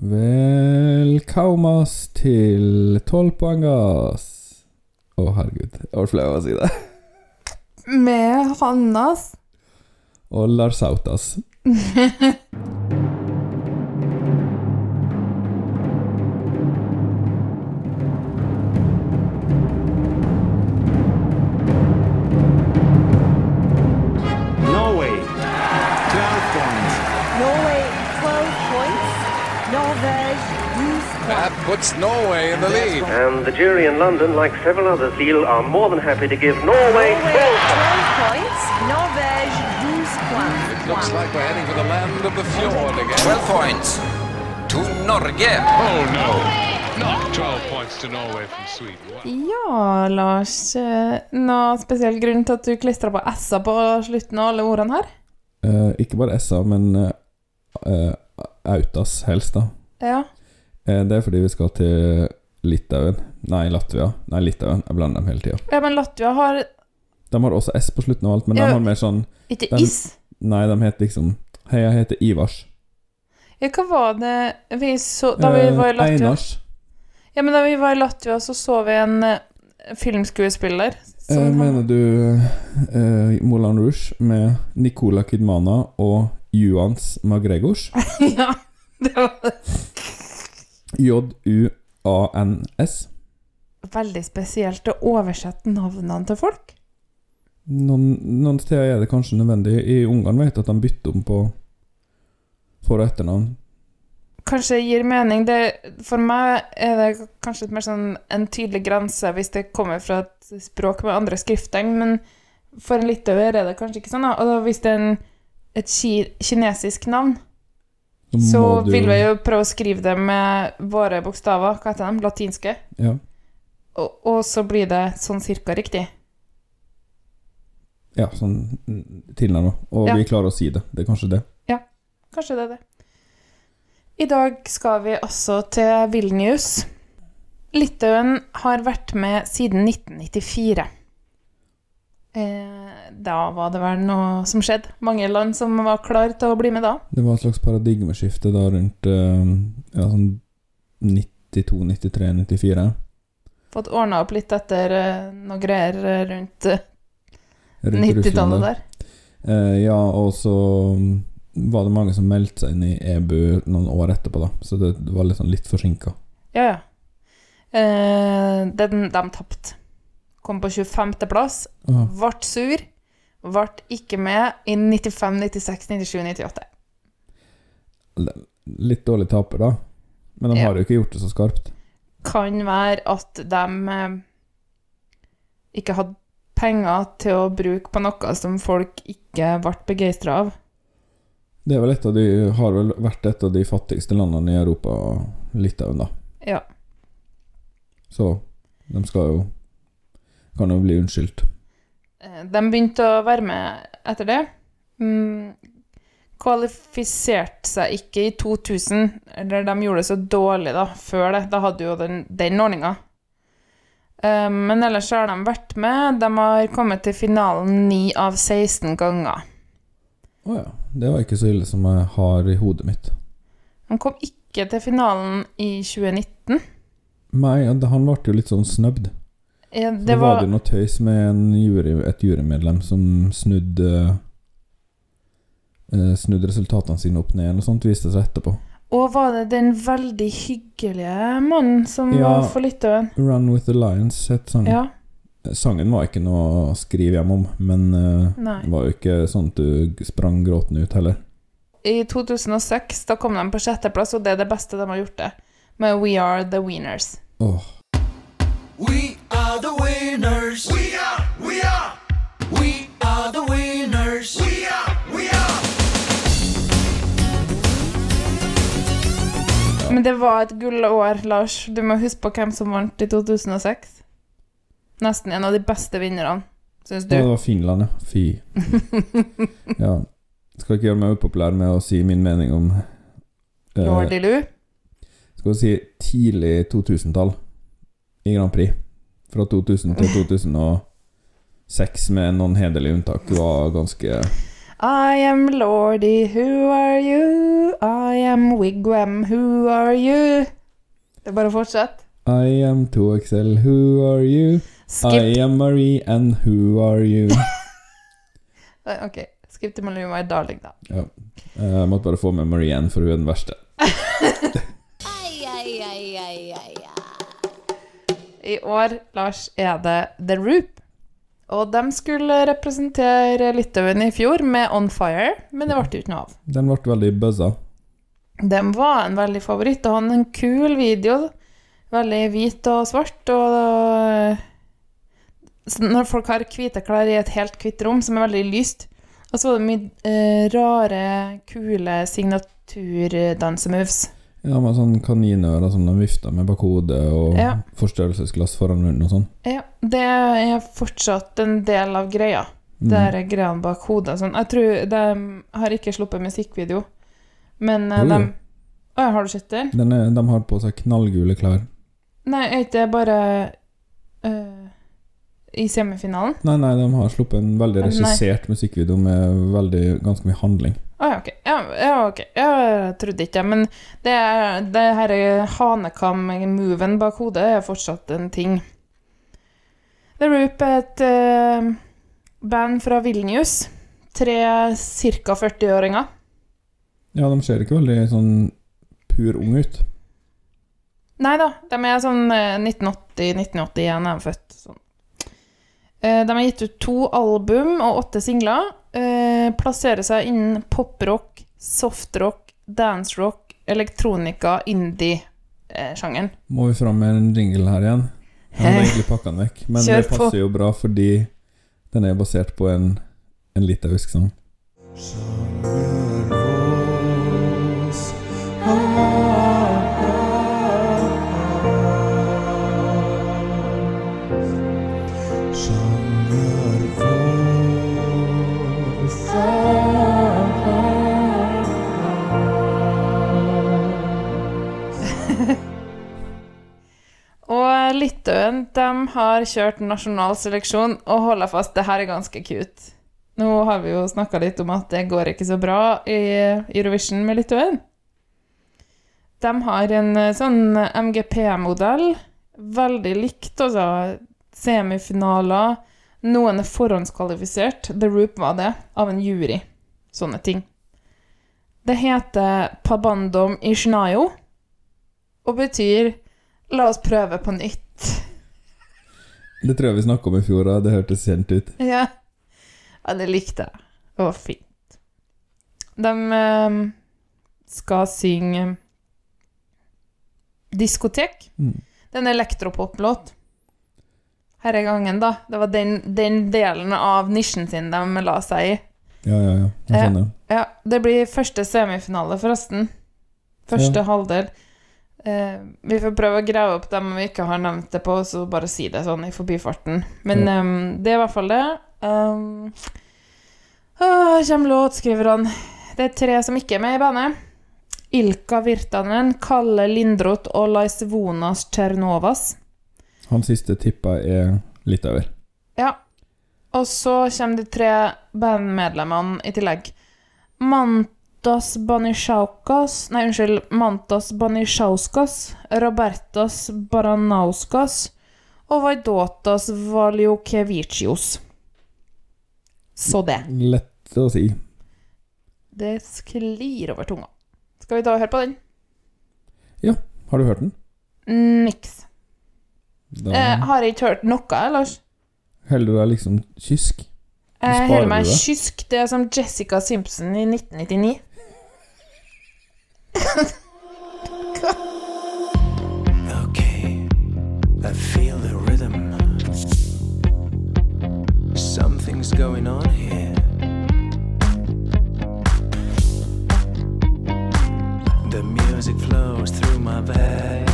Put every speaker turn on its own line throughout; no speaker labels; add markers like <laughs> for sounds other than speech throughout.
Velkommen til tolvpoengas. Å, herregud. Jeg ble flau av å si det.
Med Hannas.
Og Lars <laughs>
puts Norway in the lead.
And the jury in London, like several others, deal are more than happy to give Norway
Norway
12
12 points. Norway 12 points.
It looks like we're heading for the land of the fjord again.
12 points to Norge.
Oh no, not 12 points to Norway from Sweden. Wow.
Ja, Lars. eh, Noe spesiell grunn til at du klistra på s-a på slutten av alle ordene her?
Eh, ikke bare s-a, men eh, eh, Autas helst, da.
Ja.
Eh, det er fordi vi skal til Litauen. Nei, Latvia. Nei, Litauen. Jeg blander dem hele tida.
ja, men Latvia har
De har også S på slutten av alt, men
Ja.
de har mer sånn
ikke
de,
is.
Nei, de heter liksom Hei, jeg heter Ivars.
Ja, hva var det vi så Da vi
Eh,
var i Latvia
Einars.
Ja, men da vi var i Latvia, så så vi en eh, filmskuespiller som
Eh, mener du eh, Moulin Rouge med Nicola Kidmana og Juans Magregors? <laughs>
Ja, det var
J-U-A-N-S.
veldig spesielt å oversette navnene til folk.
Noen, noen steder er det kanskje nødvendig. I Ungarn vet jeg at de bytter om på for- og etternavn.
Kanskje gir mening. Det, for meg er det kanskje litt mer sånn en tydelig grense hvis det kommer fra et språk med andre skrifttegn, men for en litauer er det kanskje ikke sånn. Da. Og da hvis det er en, et ki, kinesisk navn, så
du-
vil vi jo prøve å skrive det med våre bokstaver. Hva heter de? Latinske.
Ja.
Og, og så blir det sånn cirka riktig.
ja, sånn tilnærma. Og
Ja.
vi klarer å si det. Det er kanskje det.
Ja, Kanskje det er det. I dag skal vi også til Vilnius. Litauen har vært med siden 1994. Eh, da var det vel noe som skjedde. Mange land som var klare til å bli med da.
Det var et slags paradigmeskifte da rundt eh, ja, sånn 92, 93, 94.
Fått ordna opp litt etter eh, noe greier rundt eh,
Rundt
90-tallet
der. ja, og så mm, var det mange som meldte seg inn i EBU noen år etterpå, da. Så det, var litt sånn litt forsinka.
Ja, ja. Eh, den, de tapte. Kom på 25. plass.
Ah,
Ble sur. Ble ikke med i 95, 96, 97, 98.
litt dårlig taper, da. Men de
Ja.
har jo ikke gjort det så skarpt.
kan være at de eh, ikke hadde penger til å bruke på noe som folk ikke ble begeistra av.
Det er vel et av de, har vel vært et av de fattigste landene i Europa, Litauen, da.
Ja.
Så de skal jo Kan jo bli unnskyldt.
Eh, De begynte å være med etter det. Mm, kvalifiserte seg ikke i 2000, eller de gjorde det så dårlig da, før det. Da hadde jo den, den ordninga. Um, Men ellers har de vært med. De har kommet til finalen 9 av 16 ganger.
Å ja. Det var ikke så ille som jeg har i hodet mitt.
Han kom ikke til finalen i 2019.
Nei, han ble jo litt sånn snøbd.
Ja,
Det var,
var
det noe tøys med en jury, et jurymedlem som snudde eh, Snudde resultatene sine opp ned, og sånt viste seg etterpå.
Og var det den veldig hyggelige mannen som
Ja.
var for Litauen?
'Run with the Lions' het sangen.
Ja.
Sangen var ikke noe å skrive hjem om, men eh,
Nei.
det var jo ikke sånn at du sprang gråtende ut heller.
I 2006 da kom de på sjetteplass, og det er det beste de har gjort det. Med We Are The Winners.
Oh.
We are the winners. We are, we are. We are the winners. We are, we are.
Men det var et gullår, Lars. Du må huske på hvem som vant i 2006. Nesten en av de beste vinnerne, syns du.
Ja, det var Finland, ja. Fy. <laughs> ja. Skal ikke gjøre meg upopulær med å si min mening om eh,
Lordy Lou.
Skal vi si tidlig 2000-tall i Grand Prix. Fra 2000 til 2006, med noen hederlige unntak, var ganske
I am Lordy, who are you? I am Wigwam, who are you? Det er bare å fortsette.
I am 2XL, who are you?
Skip.
I am Marie, and who are you? <laughs>
Ok, skip til Malou My Darling, da.
Ja. Eh, Jeg måtte bare få med Marie Ann, for hun er den verste.
I år, Lars, er det The Roop. Og de skulle representere Litauen i fjor med On Fire, men det ble ikke noe av.
Den ble veldig buzza.
Den var en veldig favoritt, og han en kul video. Veldig hvit og svart, og så Når folk har hvite klær i et helt hvitt rom som er veldig lyst, og så var det mye eh, rare, kule signaturdansemoves.
Ja, med sånn kaninører som de vifta med bak hodet, og
Ja.
forstørrelsesglass foran munnen og sånn.
Ja, det er fortsatt en del av greia. Det
Mm.
er greia bak hodet. Sånn. Jeg tror de har ikke sluppet musikkvideo, men eh, de Å, har du sett den?
Den er, de har på seg knallgule klær.
Nei, er ikke det bare øh, i semifinalen?
Nei, nei, de har sluppet en veldig regissert musikkvideo med veldig, ganske mye handling.
Å ja, ok. Ja, ja, ok. Jeg trodde ikke det. Men det, det her hanekam-moven bak hodet er fortsatt en ting. The Roop er et uh, band fra Vilnius. Tre ca. 40-åringer.
Ja, de ser ikke veldig sånn pur unge ut.
Nei da, de er sånn 1980-1981 er de født. Sånn. Eh, De har gitt ut to album og åtte singler. Eh, plasserer seg innen poprock, softrock, dancerock, elektronika, indie-sjangeren.
Må vi fram med en jingle her igjen? Jeg hadde <laughs> egentlig pakka den vekk, men
Kjør
det
på.
passer jo bra fordi den er basert på en, en litauisk sang.
Og Litauen de har kjørt nasjonal seleksjon og holder fast det her er ganske cute. Nå har vi jo snakka litt om at det går ikke så bra i Eurovision med Litauen. De har en eh, sånn MGP-modell, veldig likt, altså semifinaler. Noen er forhåndskvalifisert, The Roop var det, av en jury. Sånne ting. Det heter Pabandom Ishnayo, og betyr La oss prøve på nytt.
Det tror jeg vi snakka om i fjor, og det hørtes kjent ut.
Ja. ja, det likte jeg. Det var fint. De eh, skal synge Diskotek.
Mm.
Det er en elektropop-låt. Her er gangen, da. Det var den, den delen av nisjen sin de la seg i.
Ja, ja, ja. Jeg skjønner.
Eh, Ja, det blir første semifinale, forresten. Første
Ja.
halvdel. Eh, vi får prøve å grave opp dem vi ikke har nevnt det på, så bare si det sånn i forbifarten. Men
Ja.
um, det er i hvert fall det. Um, åh, kommer låtskriverne. Det er tre som ikke er med i bandet. Ilka Virtanen, Kalle Lindroth og Laisvonas Tsjernovas.
Han siste tippa er litt over.
Ja. Og så kommer de tre bandmedlemmene i tillegg. Mantas Banishaukas Nei, unnskyld. Mantas Banishauskas, Robertas Baranauskas og Vaidotas Valjokevicius. Så det.
Lett å si.
Det sklir over tunga. Skal vi ta og høre på den? Ja.
Har du hørt den?
Niks.
Da
Eh, har jeg ikke hørt noe, Lars?
holder du deg liksom kysk.
Jeg holder meg kysk. Det er som Jessica Simpson i 1999.
Okay, I feel the rhythm. Something's going on here. The music flows through my veins.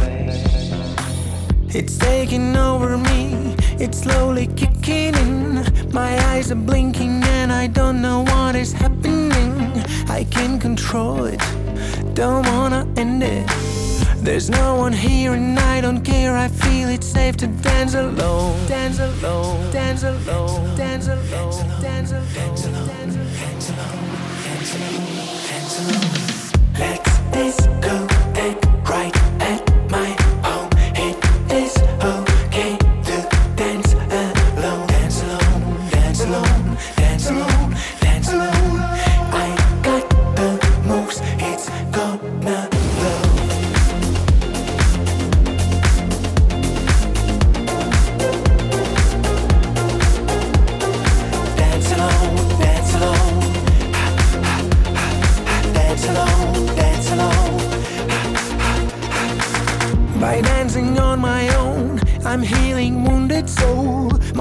It's taking over me, it's slowly kicking in. My eyes are blinking and I don't know what is happening. I can't control it, don't wanna end it. There's no one here and I don't care. I feel it's safe to dance alone. Dance alone. Dance alone. Dance alone. Dance alone. Dance alone. Dance alone. Dance alone. Dance alone. Let's discotheque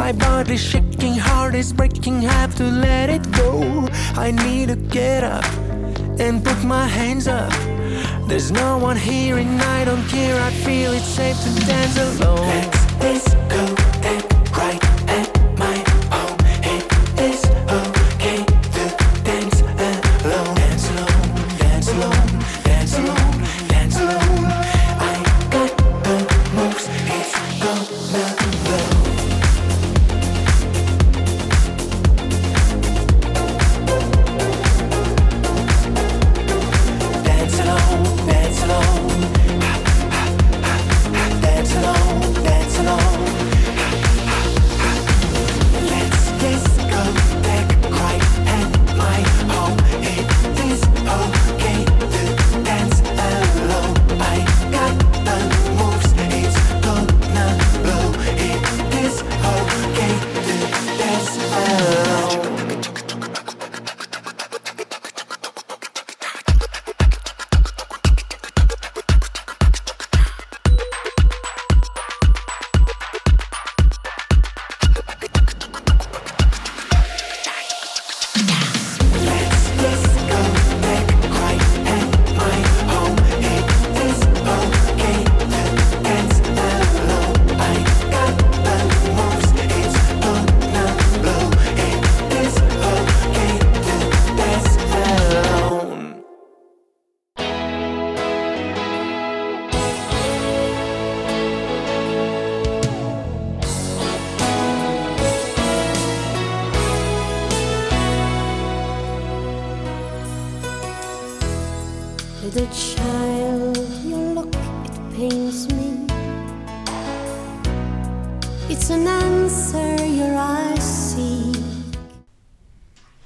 My body's shaking, heart is breaking, have to let it go. I need to get up and put my hands up. There's no one here and I don't care. I feel it's safe to dance alone. Let's discotheque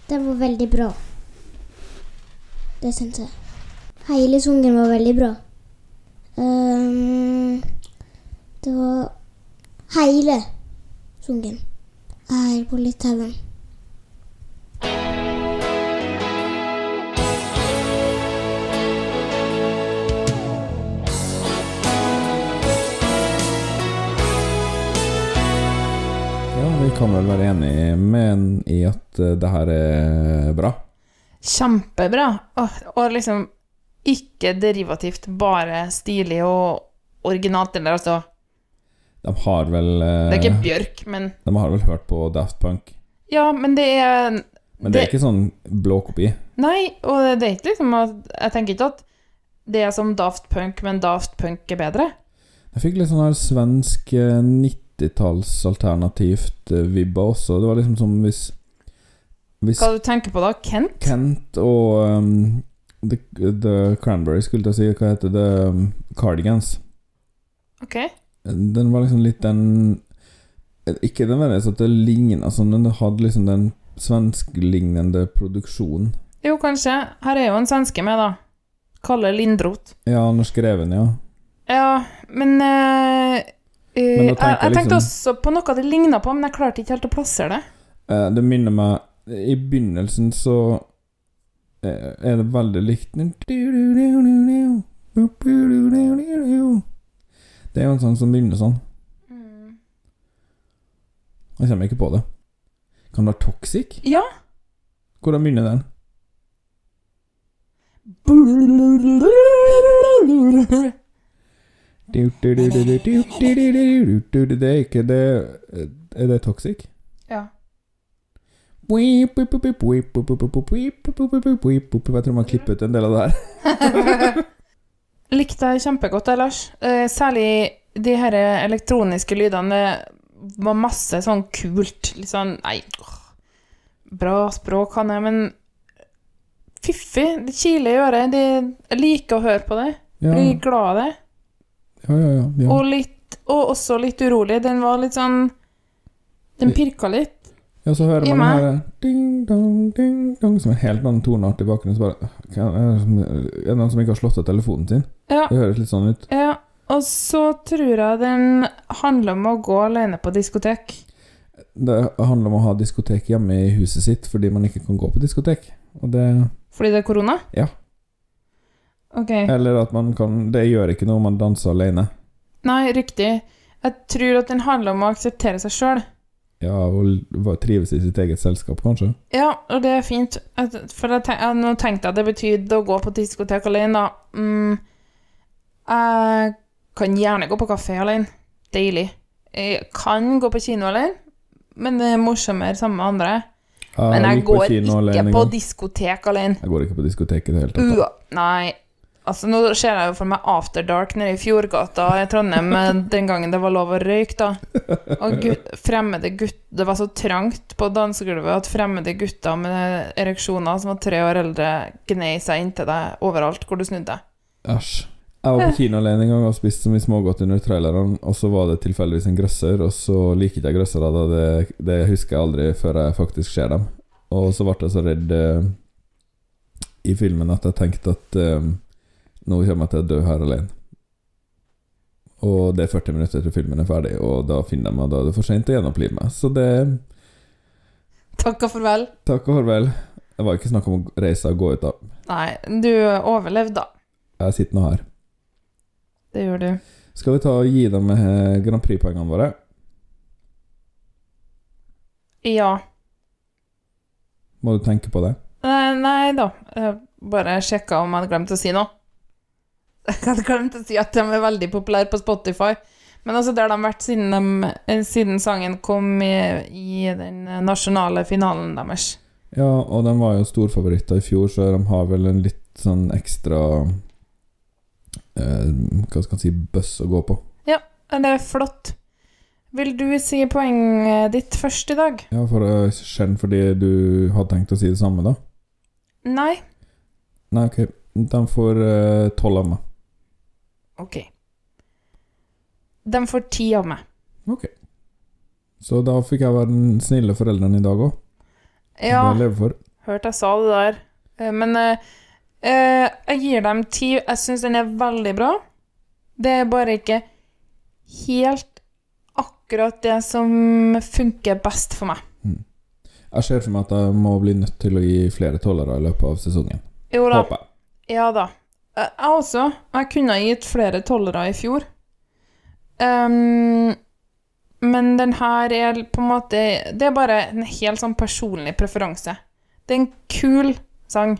Det var veldig bra. Det syns jeg. Hele sangen var veldig bra. Um, det var hele sangen her på Litauen.
Kan vel være enig med i at eh, det her er bra.
Kjempebra. Og, og liksom ikke derivativt, bare stilig og originalt. Eller altså
De har vel eh,
Det er ikke Bjørk, men
De har vel hørt på Daft Punk.
Ja, men det er
Men det er ikke sånn blå kopi?
Nei, og det er ikke liksom Jeg tenker ikke at det er som Daft Punk, men Daft Punk er bedre.
Jeg fikk litt sånn her svensk eh, 90-talls alternativt eh, vibba også. Det var liksom som hvis Hvis
Hva du tenker på da? Kent?
Kent og um, The, The Cranberry skulle jeg si. Hva heter det? Um, Cardigans.
Ok.
Den var liksom litt den Ikke nødvendigvis at det ligna sånn, men det hadde liksom den svensklignende produksjonen.
Jo, kanskje. Her er jo en svenske med, da. Kalle Lindroth.
Ja, Norsk Reven, ja.
Ja, men eh, jeg,
jeg
jeg tenkte
liksom-
også på noe det ligna på, men jeg klarte ikke helt å plassere det.
Eh, Det minner meg I begynnelsen så eh, er det veldig likt Det er jo en sånn som begynner sånn. Jeg kommer ikke på det. Kan det være Toxic?
Ja.
Hvordan begynner den? <laughs> Det er ikke det Er det Toxic?
Ja.
Jeg tror man klipper ut en del av det her.
Likte jeg kjempegodt det, Lars. Eh, særlig de her elektroniske lydene. Det var masse sånn kult. Litt sånn Nei, bra språk kan jeg, men fiffig. Det kiler i øret. Jeg liker å høre på det. Blir glad av det.
Ja, ja. ja.
Og, litt, og også litt urolig. Den var litt sånn Den pirka litt.
Ja, så hører man her ding-dong, ding-dong, som en helt annen toneart i bakgrunnen. Så bare er det noen som ikke har slått av telefonen sin?
Ja.
Det høres litt sånn ut.
ja. Og så tror jeg den handler om å gå alene på diskotek.
Det handler om å ha diskotek hjemme i huset sitt fordi man ikke kan gå på diskotek. Og det
Fordi det er korona?
Ja.
Ok.
Eller at man kan Det gjør ikke noe om man danser alene.
Nei, riktig. Jeg tror at den handler om å akseptere seg sjøl.
Ja, og trives i sitt eget selskap, kanskje.
Ja, og det er fint. For jeg tenk, nå tenkte jeg at det betydde å gå på diskotek alene, da. Mm, jeg kan gjerne gå på kafé alene. Deilig. Jeg kan gå på kino alene, men det er morsommere sammen med andre. Men jeg går
på
ikke
alene
på diskotek alene.
Jeg går ikke på diskotek i det hele tatt. da.
Nei. Altså, nå ser jeg jo for meg After Dark nede i Fjordgata i Trondheim <laughs> den gangen det var lov å røyke, da. Og gutt, fremmede gutt Det var så trangt på dansegulvet at fremmede gutter med ereksjoner som var tre år eldre, gnei seg inntil deg overalt hvor du snudde deg.
Æsj. Jeg var på kino alene en gang og spiste så mye smågodt under traileren, og så var det tilfeldigvis en grøsser, og så liker ikke jeg grøssere. da. Det, det husker jeg aldri før jeg faktisk ser dem. Og så ble jeg så redd eh, i filmen at jeg tenkte at eh, nå kommer jeg til å dø her alene. Og det er 40 minutter til filmen er ferdig, og da finner jeg meg, da er det for sent å gjenopplive meg. Så det
Takk og farvel.
Takk og farvel. Det var ikke snakk om å reise og gå ut, da.
Nei, du overlevde, da.
Jeg sitter nå her.
Det gjør du.
Skal vi ta og gi dem eh, Grand Prix-poengene våre?
Ja.
Må du tenke på det?
Nei, nei da. Jeg bare sjekka om jeg hadde glemt å si noe. <laughs> Jeg hadde glemt å si at de er veldig populære på Spotify. Men altså, det har de vært siden, de, eh, siden sangen kom i, i den nasjonale finalen deres.
Ja, og de var jo storfavoritter i fjor, så de har vel en litt sånn ekstra eh, Hva skal man si bøss å gå på.
Ja, det er flott. Vil du si poenget ditt først i dag?
Ja, for uh, Skjønn fordi du hadde tenkt å si det samme, da?
Nei?
Nei, ok. De får eh, tolv av meg.
Ok. De får ti av meg.
Ok. Så da fikk jeg være den snille forelderen i dag òg.
Ja,
Det lever for.
hørte jeg sa det der. Eh, Men eh, eh, jeg gir dem ti. Jeg syns den er veldig bra. Det er bare ikke helt akkurat det som funker best for meg.
Jeg ser for meg at jeg må bli nødt til å gi flere tollere i løpet av sesongen.
Jo da.
Håper jeg.
Ja da. Eh, Jeg også. Jeg kunne ha gitt flere tollere i fjor. Um, men den her er på en måte Det er bare en helt sånn personlig preferanse. Det er en kul sang.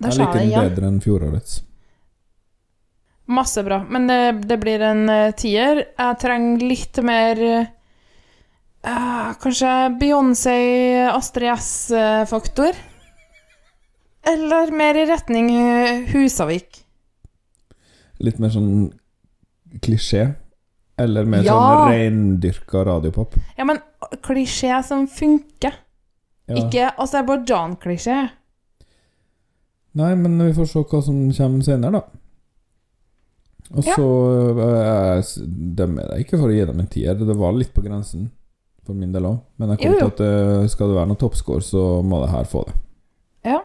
Der
Jeg liker den
igjen.
bedre enn fjorårets.
Masse bra. Men det, det blir en uh, tier. Jeg trenger litt mer uh, Kanskje Beyoncé, Astrid S-faktor? Eller mer i retning eh, Husavik.
Litt mer sånn klisjé. Eller mer
Ja.
sånn reindyrka radiopop.
Ja, men klisjé som funker.
Ja.
Ikke Aserbajdsjan-klisjé.
Nei, men vi får se hva som kommer senere, da. Og
Ja.
så jeg s- dømmer jeg ikke for å gi dem en tier. Det var litt på grensen for min del òg. Men jeg kom til at øh, skal det være noen toppscore, så må det her få det.
Ja.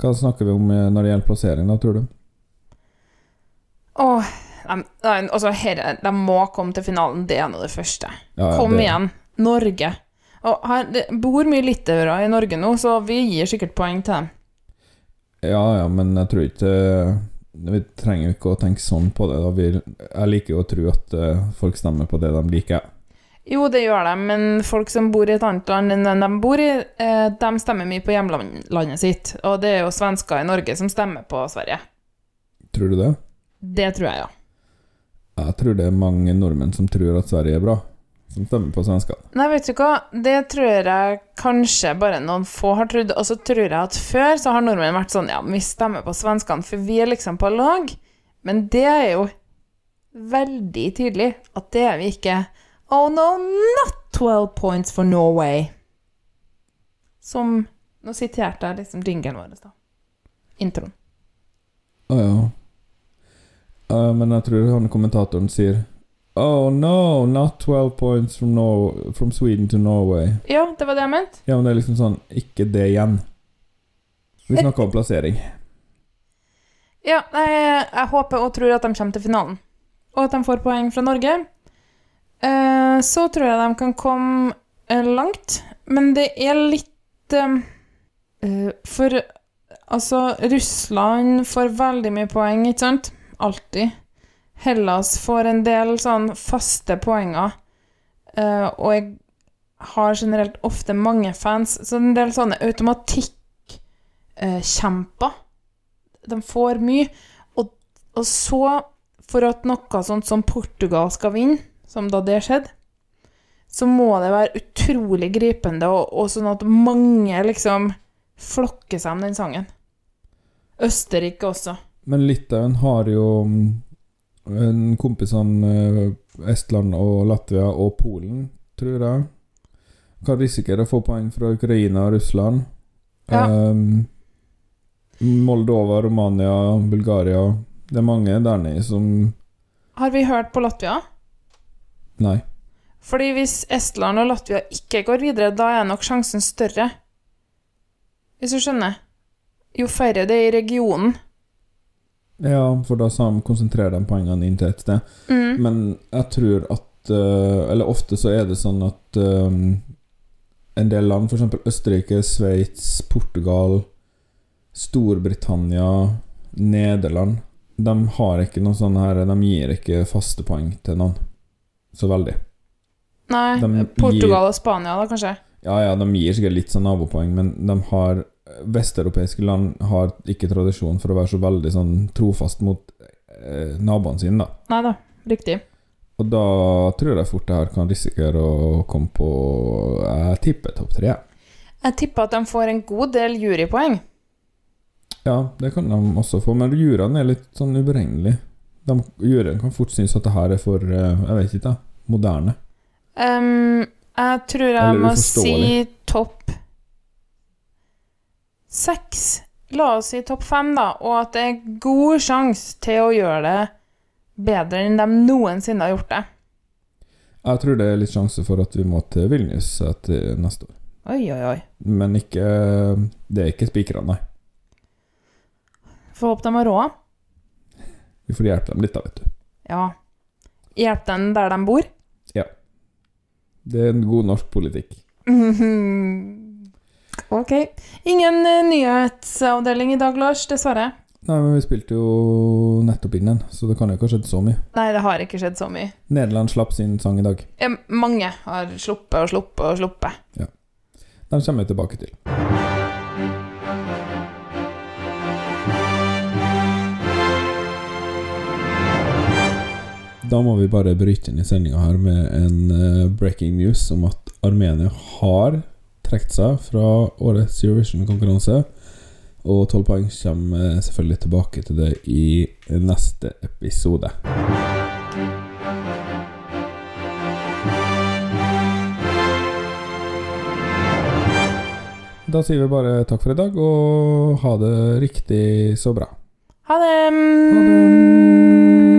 Hva snakker vi om øh, når det gjelder plassering, da, tror du?
Åh, de, altså, herre, de må komme til finalen. Det er nå det første.
Ja, ja,
Kom
det-
igjen. Norge. Og her, det bor mye litauere i Norge nå, så vi gir sikkert poeng til dem.
Ja, ja, men jeg tror ikke øh, Vi trenger jo ikke å tenke sånn på det. Da. Vi, jeg liker jo å tro at øh, folk stemmer på det de liker.
Jo, det gjør de, men folk som bor i et annet land enn de bor i, eh, de stemmer mye på hjemlandet sitt. Og det er jo svensker i Norge som stemmer på Sverige.
Tror du det?
Det tror jeg, ja.
Jeg tror det er mange nordmenn som tror at Sverige er bra, som stemmer på svenskene.
Nei, vet du hva, det tror jeg kanskje bare noen få har trodd. Og så tror jeg at før så har nordmenn vært sånn Ja, vi stemmer på svenskene, for vi er liksom på lag. Men det er jo veldig tydelig at det er vi ikke. Oh no, not 12 points for Norway. Som Nå siterte jeg liksom jinglen vår, da. Introen.
Å ja. Uh, men jeg tror han kommentatoren sier Oh no, not 12 points from, Nor from Sweden to Norway.
Ja, det var det jeg mente.
Ja, men det er liksom sånn Ikke det igjen. Vi snakker om plassering.
Ja, jeg, jeg håper og tror at de kommer til finalen, og at de får poeng fra Norge. Eh, så tror jeg de kan komme uh, langt, men det er litt eh, For altså, Russland får veldig mye poeng, ikke sant? Alltid. Hellas får en del sånn faste poenger, og jeg har generelt ofte mange fans, så en del sånne automatikk-kjemper de får mye. Og, og så, for at noe sånt som Portugal skal vinne, som da det skjedde, så må det være utrolig gripende, og, og sånn at mange liksom flokker seg om den sangen. Østerrike også.
Men Litauen har jo mm, en kompisene av Estland og Latvia og Polen, tror jeg. Kan risikere å få poeng fra Ukraina og Russland.
Ja.
Um, Moldova, Romania, Bulgaria Det er mange der nede som
Har vi hørt på Latvia?
Nei.
Fordi hvis Estland og Latvia ikke går videre, da er nok sjansen større. Hvis du skjønner? Jo færre det er i regionen.
Ja, for da konsentrerer de poengene inn til et sted.
Mm.
Men jeg tror at eh, Eller ofte så er det sånn at um, en del land, f.eks. Østerrike, Sveits, Portugal, Storbritannia, Nederland De har ikke noe sånn her De gir ikke faste poeng til noen. Så veldig.
Nei,
De
Portugal og Spania, da, kanskje?
Ja, ja, de gir sikkert litt sånn nabopoeng, men de har Vesteuropeiske land har ikke tradisjon for å være så veldig sånn trofast mot eh, naboene sine, da.
Nei da, riktig.
Og da tror jeg fort det her kan risikere å komme på Jeg tipper topp tre.
Jeg tipper at de får en god del jurypoeng.
Ja, det kan de også få, men juryene er litt sånn uberegnelige. De, juryen kan fort synes at det her er for eh, Jeg vet ikke, da, moderne.
Um, jeg tror jeg må si topp seks. La oss si topp fem, da, og at det er god sjanse til å gjøre det bedre enn de noensinne har gjort det.
Jeg tror det er litt sjanse for at vi må til Vilnius etter neste år.
Oi, oi, oi.
Men ikke Det er ikke spikerne, nei.
Får håpe de har råd.
Vi får hjelpe dem litt, da, vet du.
Ja. Hjelpe dem der de bor. Ja.
Det er en god norsk politikk. <laughs>
ok. Ingen eh, nyhetsavdeling i dag, Lars, dessverre.
Nei, men vi spilte jo nettopp inn den, så det kan jo ikke ha skjedd så mye.
Nei, det har ikke skjedd så mye.
Nederland slapp sin sang i dag.
Mange har sluppet og sluppet og sluppet. Ja.
De kommer vi tilbake til. Da må vi bare bryte inn i sendinga her med en eh, breaking news om at Armenia har trukket seg fra årets Eurovision-konkurranse. Og 12 poeng kommer eh, selvfølgelig tilbake til det i neste episode. Da sier vi bare takk for i dag, og ha det riktig så bra.
Ha det!
Ha det.